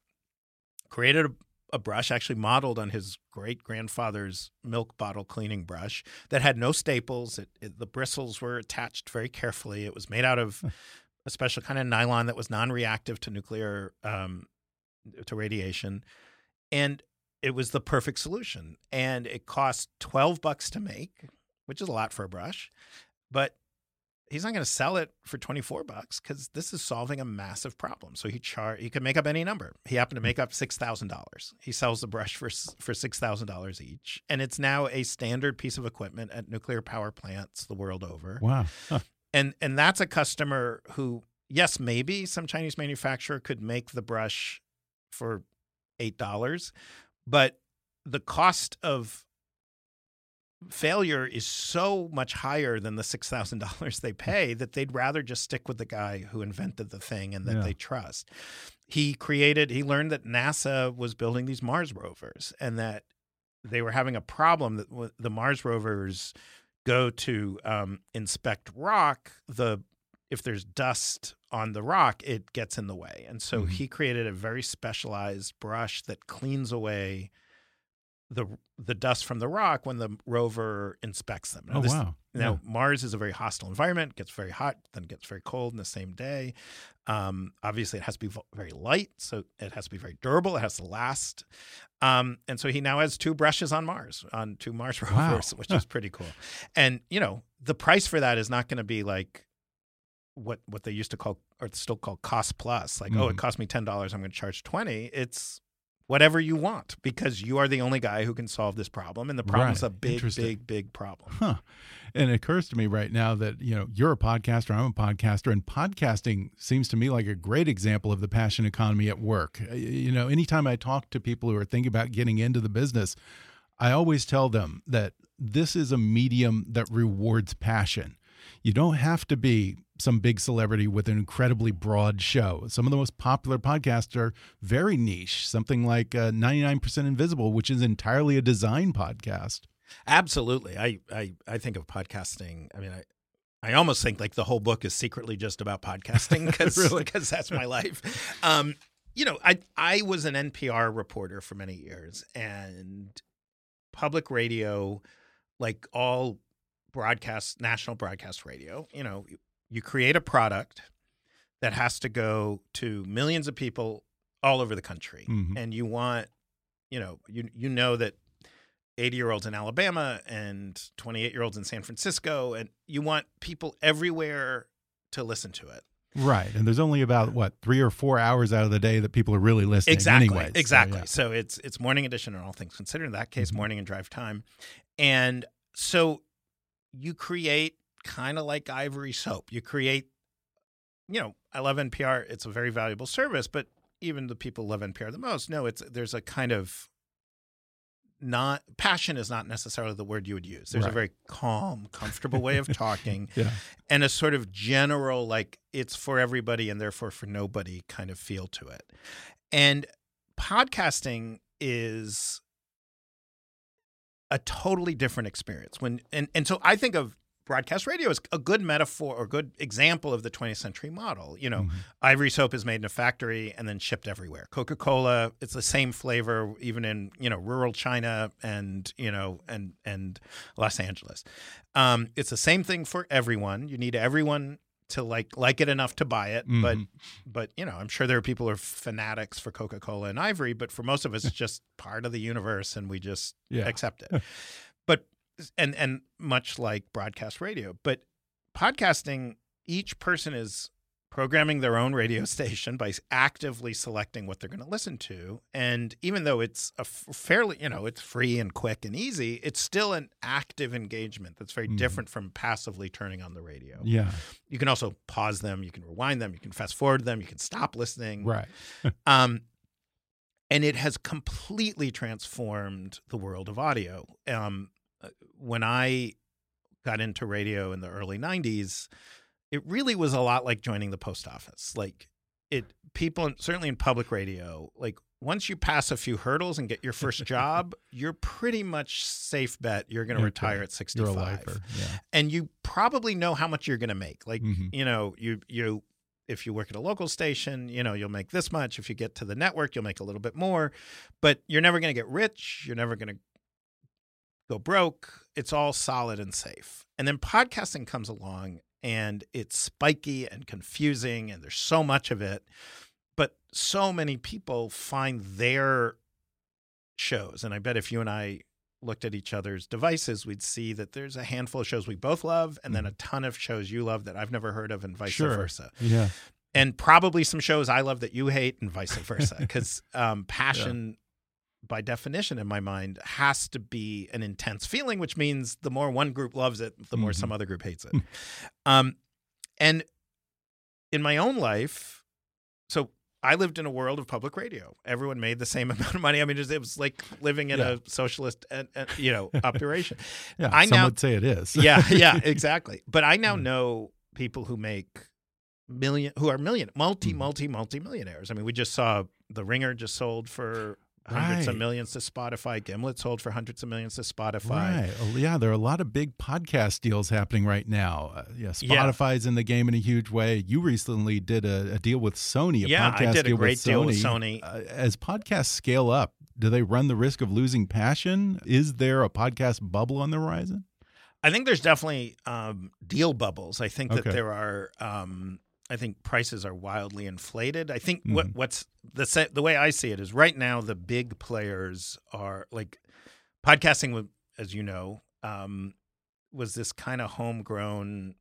created a, a brush actually modeled on his great grandfather's milk bottle cleaning brush that had no staples. It, it- the bristles were attached very carefully. It was made out of a special kind of nylon that was non-reactive to nuclear um, to radiation. And it was the perfect solution. And it cost 12 bucks to make which is a lot for a brush but he's not going to sell it for 24 bucks because this is solving a massive problem. So he char he could make up any number. He happened to make up $6,000. He sells the brush for for $6,000 each and it's now a standard piece of equipment at nuclear power plants the world over. Wow. Huh. And and that's a customer who yes, maybe some Chinese manufacturer could make the brush for $8, but the cost of failure is so much higher than the six thousand dollars they pay that they'd rather just stick with the guy who invented the thing and that Yeah. they trust. He created. He learned that NASA was building these Mars rovers and that they were having a problem that the Mars rovers go to um, inspect rock. The if there's dust on the rock, it gets in the way, and so Mhm. he created a very specialized brush that cleans away the the dust from the rock when the rover inspects them. Now, Oh this- wow. Now, Mars is a very hostile environment, gets very hot, then gets very cold in the same day. Um, obviously, it has to be very light, so it has to be very durable, it has to last. Um, and so he now has two brushes on Mars, on two Mars Wow. rovers, which is pretty cool. And, you know, the price for that is not going to be like, what what they used to call or still call cost plus like oh it Mhm. cost me $10 i'm going to charge 20 it's whatever you want because you are the only guy who can solve this problem and the problem's Right. a big big big problem Huh. And it occurs to me right now that, you know, you're a podcaster, I'm a podcaster, and podcasting seems to me like a great example of the passion economy at work. Uh, You know, anytime I talk to people who are thinking about getting into the business, I always tell them that this is a medium that rewards passion. You don't have to be some big celebrity with an incredibly broad show. Some of the most popular podcasts are very niche, something like uh, 99% Invisible, which is entirely a design podcast. Absolutely. I, I, I think of podcasting. I mean, I, I almost think like the whole book is secretly just about podcasting because Really? that's my life. Um, you know, I I was an NPR reporter for many years, and public radio, like all broadcast, national broadcast radio, you know, you, create a product that has to go to millions of people all over the country, Mhm. and you want, you know, you you know that 80 year olds in Alabama and 28 year olds in San Francisco. And you want people everywhere to listen to it. Right. And there's only about what, three or four hours out of the day that people are really listening Exactly. anyway. So, exactly. yeah. So it's it's morning edition and all things considered. In that case, Mhm. morning and drive time. And so you create kind of like ivory soap. You create, you know, I love NPR. It's a very valuable service, but even the people who love NPR the most know it's there's a kind of not passion is not necessarily the word you would use. There's a very calm, comfortable way of talking Yeah. and a sort of general like it's for everybody and therefore for nobody kind of feel to it. And podcasting is a totally different experience. When and and so I think of broadcast radio is a good metaphor or good example of the 20th century model. You know, Mhm. ivory soap is made in a factory and then shipped everywhere. Coca-Cola, it's the same flavor even in, you know, rural China and, you know, and and Los Angeles. Um, it's the same thing for everyone. You need everyone to like like it enough to buy it, but Mhm. but you know, I'm sure there are people who are fanatics for Coca-Cola and Ivory, but for most of us, it's just part of the universe, and we just Yeah. accept it. but and and much like broadcast radio, but podcasting, each person is programming their own radio station by actively selecting what they're going to listen to and even though it's a f- fairly you know it's free and quick and easy it's still an active engagement that's very Mhm. different from passively turning on the radio Yeah. you can also pause them, you can rewind them, you can fast forward them, you can stop listening. Right. Um, and it has completely transformed the world of audio. Um, when I got into radio in the early 90s, it really was a lot like joining the post office. Like it people certainly in public radio, like once you pass a few hurdles and get your first job, you're pretty much safe bet you're going to retire at 65. You're a lifer. Yeah. And you probably know how much you're going to make. Like, Mhm. you know, you you if you work at a local station, you know, you'll make this much. If you get to the network, you'll make a little bit more. But you're never going to get rich. You're never going to go broke. It's all solid and safe. And then podcasting comes along and it's spiky and confusing and there's so much of it. But so many people find their shows. And I bet if you and I looked at each other's devices, we'd see that there's a handful of shows we both love and then a ton of shows you love that I've never heard of and vice Sure. versa. Yeah. And probably some shows I love that you hate and vice versa. Because um, passion, by definition, in my mind, has to be an intense feeling, which means the more one group loves it, the more Mhm. some other group hates it. um, and in my own life, so I lived in a world of public radio. Everyone made the same amount of money. I mean, it was, like living in Yeah. a socialist, uh, uh, you know, operation. Yeah. I some now- would say it is. yeah, yeah, exactly. But I now Mm. know people who make million, who are million, multi, Mhm. multi, multi millionaires. I mean, we just saw The Ringer just sold for hundreds of millions to Spotify. Gimlet sold for hundreds of millions to Spotify. Right. Oh, yeah, there are a lot of big podcast deals happening right now. Uh, yeah, Yeah. Spotify's in the game in a huge way. You recently did a, a deal with Sony. A Yeah, I did a great with deal with Sony. Uh, as podcasts scale up, do they run the risk of losing passion? Is there a podcast bubble on the horizon? I think there's definitely um, deal bubbles. I think that there are. Um, I think prices are wildly inflated. I think what Mhm. what's the the way I see it is right now the big players are like podcasting. As you know, um, was this kind of homegrown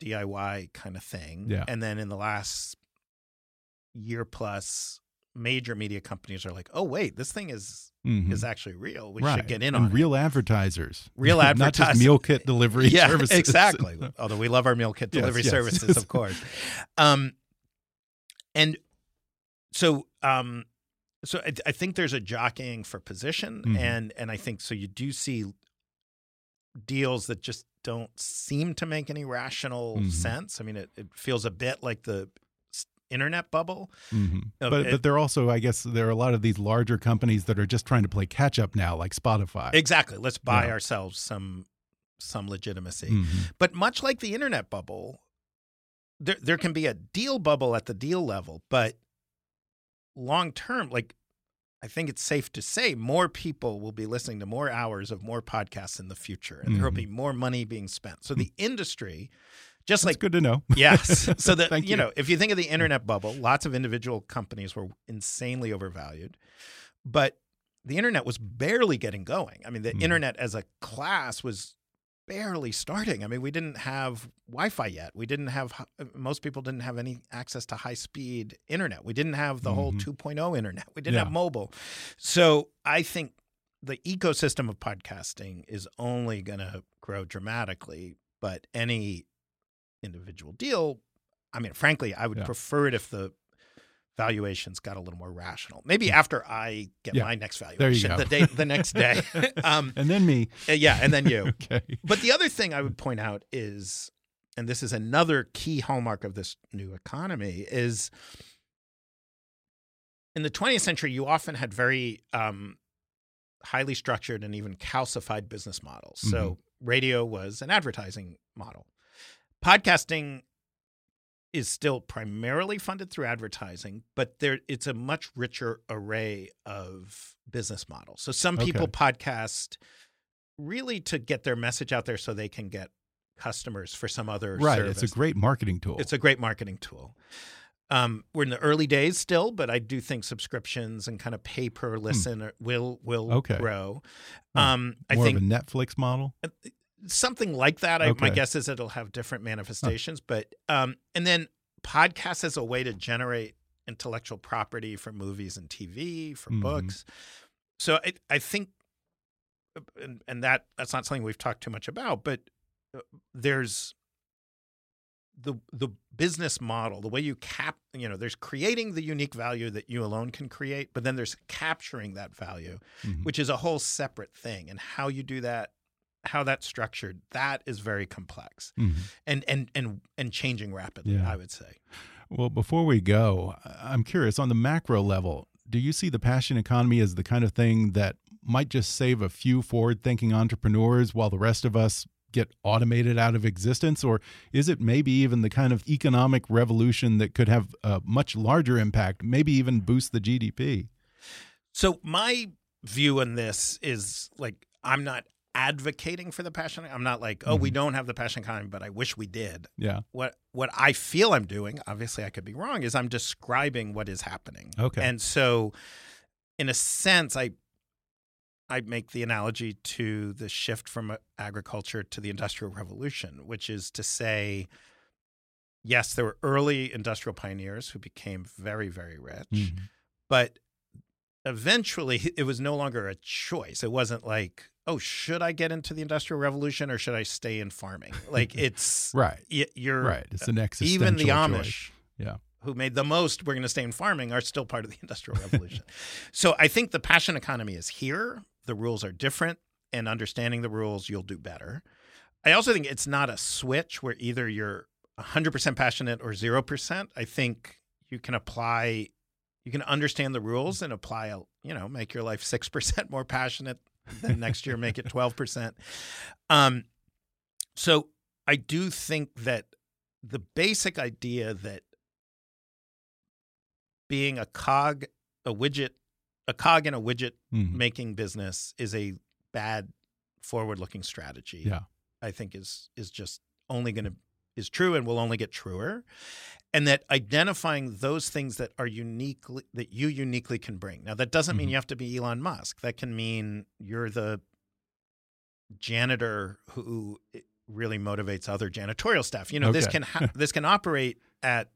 DIY kind of thing. Yeah. And then in the last year plus, major media companies are like, "Oh wait, this thing is Mhm. is actually real. We right. should get in and on it." real advertisers. Real Not just meal kit delivery yeah, services. exactly. Although we love our meal kit delivery yes. services, of course. Um, and so, um, so I, I think there's a jockeying for position, Mhm. and and I think so. You do see deals that just don't seem to make any rational Mhm. sense. I mean, it, it feels a bit like the internet bubble. Mhm. Uh, But it- but there are also, I guess, there are a lot of these larger companies that are just trying to play catch up now, like Spotify. Exactly. Let's buy Yeah. ourselves some some legitimacy. Mhm. But much like the internet bubble, there there can be a deal bubble at the deal level, but long term, like I think it's safe to say more people will be listening to more hours of more podcasts in the future, and there will be more money being spent. So the industry, just That's like good to know. yes, so that you, you. know, if you think of the internet bubble, lots of individual companies were insanely overvalued, but the internet was barely getting going. I mean, the Mhm. internet as a class was barely starting. I mean, we didn't have Wi-Fi yet. We didn't have most people didn't have any access to high-speed internet. We didn't have the whole Mhm. 2.0 internet. We didn't Yeah. have mobile. So, I think the ecosystem of podcasting is only going to grow dramatically, but any individual deal, I mean, frankly, I would Yeah. prefer it if the valuations got a little more rational. Maybe after I get Yeah. my next There you valuation, go. the day, the next day. um, and then me. uh, yeah, and then you. Okay. But the other thing I would point out is, and this is another key hallmark of this new economy, is in the 20th century, you often had very um, highly structured and even calcified business models. So radio was an advertising model. Podcasting is still primarily funded through advertising, but there it's a much richer array of business models. So some people Okay. podcast really to get their message out there so they can get customers for some other Right. service. It's a great marketing tool. It's a great marketing tool. Um, we're in the early days still, but I do think subscriptions and kind of pay per listen are- will will Hmm. Okay. grow. Um, I think of a Netflix model. Something like that. I, My guess is it'll have different manifestations, but um, and then podcasts as a way to generate intellectual property for movies and TV for Mhm. books. So I, I think, and, and that that's not something we've talked too much about, but uh, there's the the business model, the way you cap, you know, there's creating the unique value that you alone can create, but then there's capturing that value Mhm. which is a whole separate thing. And how you do that, how that's structured, that is very complex Mhm. and and and and changing rapidly. Yeah. I would say. Well, before we go, I'm curious on the macro level. do you see the passion economy as the kind of thing that might just save a few forward thinking entrepreneurs while the rest of us get automated out of existence? Or is it maybe even the kind of economic revolution that could have a much larger impact, maybe even boost the GDP? So, my view on this is like, I'm not advocating for the passion. I'm not like, oh, mm -hmm. we mm-hmm. don't have the passion economy, but I wish we did. Yeah. What what I feel I'm doing, obviously I could be wrong, is I'm describing what is happening. Okay. And so in a sense, I I make the analogy to the shift from uh, agriculture to the industrial revolution, which is to say, yes, there were early industrial pioneers who became very, very rich, mm -hmm. but eventually it was no longer a choice. It wasn't like, oh, should I get into the industrial revolution or should I stay in farming? Like it's right. You're right. It's an existential even the Amish. Choice. Yeah. Who made the most? We're going to stay in farming. Are still part of the industrial revolution. so I think the passion economy is here. The rules are different, and understanding the rules, you'll do better. I also think it's not a switch where either you're 100% passionate or 0%. I think you can apply you can understand the rules and apply a you know make your life 6% more passionate then next year make it 12%. Um, so I do think that the basic idea that being a cog, a widget, a cog in a widget mm-hmm. making business is a bad forward looking strategy. Yeah. I think is is just only going to is true and will only get truer and that identifying those things that are uniquely that you uniquely can bring. Now that doesn't mm-hmm. mean you have to be Elon Musk. That can mean you're the janitor who really motivates other janitorial staff. You know, okay. this can ha- this can operate at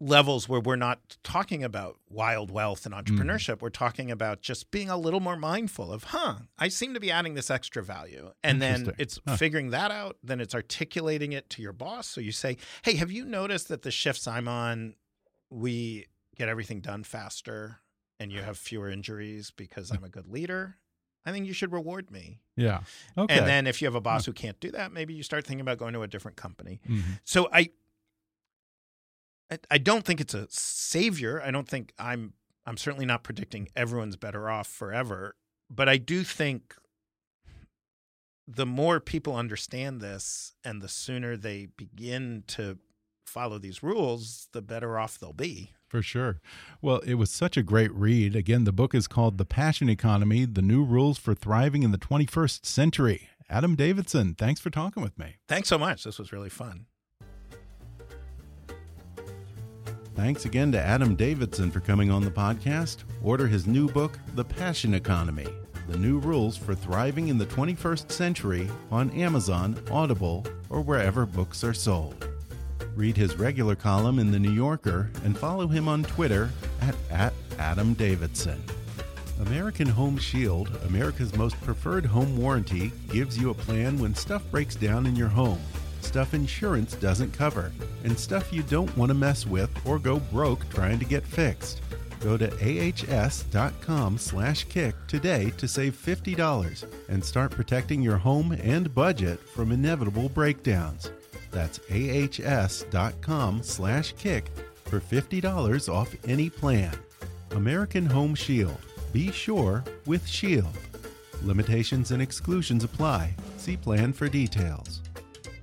levels where we're not talking about wild wealth and mm. entrepreneurship. Mm. We're talking about just being a little more mindful of, huh, I seem to be adding this extra value. And then it's huh. figuring that out. Then it's articulating it to your boss. So you say, hey, have you noticed that the shifts I'm on, we get everything done faster and you have fewer injuries because I'm a good leader? I think you should reward me. Yeah. Okay. And then if you have a boss who can't do that, maybe you start thinking about going to a different company. Mm-hmm. So I I, don't think it's a savior. I don't think I'm I'm certainly not predicting everyone's better off forever, but I do think the more people understand this and the sooner they begin to follow these rules, the better off they'll be. For sure. Well, it was such a great read. Again, the book is called The Passion Economy The New Rules for Thriving in the 21st Century. Adam Davidson, thanks for talking with me. Thanks so much. This was really fun. Thanks again to Adam Davidson for coming on the podcast. Order his new book, The Passion Economy The New Rules for Thriving in the 21st Century on Amazon, Audible, or wherever books are sold. Read his regular column in The New Yorker and follow him on Twitter at, at Adam Davidson. American Home Shield, America's most preferred home warranty, gives you a plan when stuff breaks down in your home stuff insurance doesn't cover, and stuff you don't want to mess with or go broke trying to get fixed. Go to ahs.com/kick today to save $50 and start protecting your home and budget from inevitable breakdowns. That's ahs.com/kick for $50 off any plan. American Home Shield. Be sure with Shield. Limitations and exclusions apply. See plan for details.